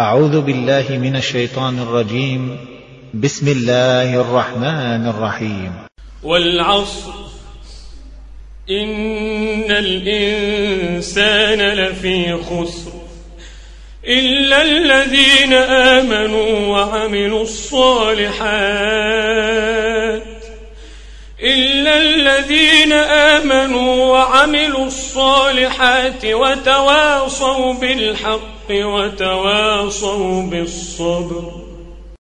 أعوذ بالله من الشيطان الرجيم. بسم الله الرحمن الرحيم. والعصر. إن الإنسان لفي خسر. إلا الذين آمنوا وعملوا الصالحات. الذين آمنوا وعملوا الصالحات وتواصوا بالحق وتواصوا بالصبر.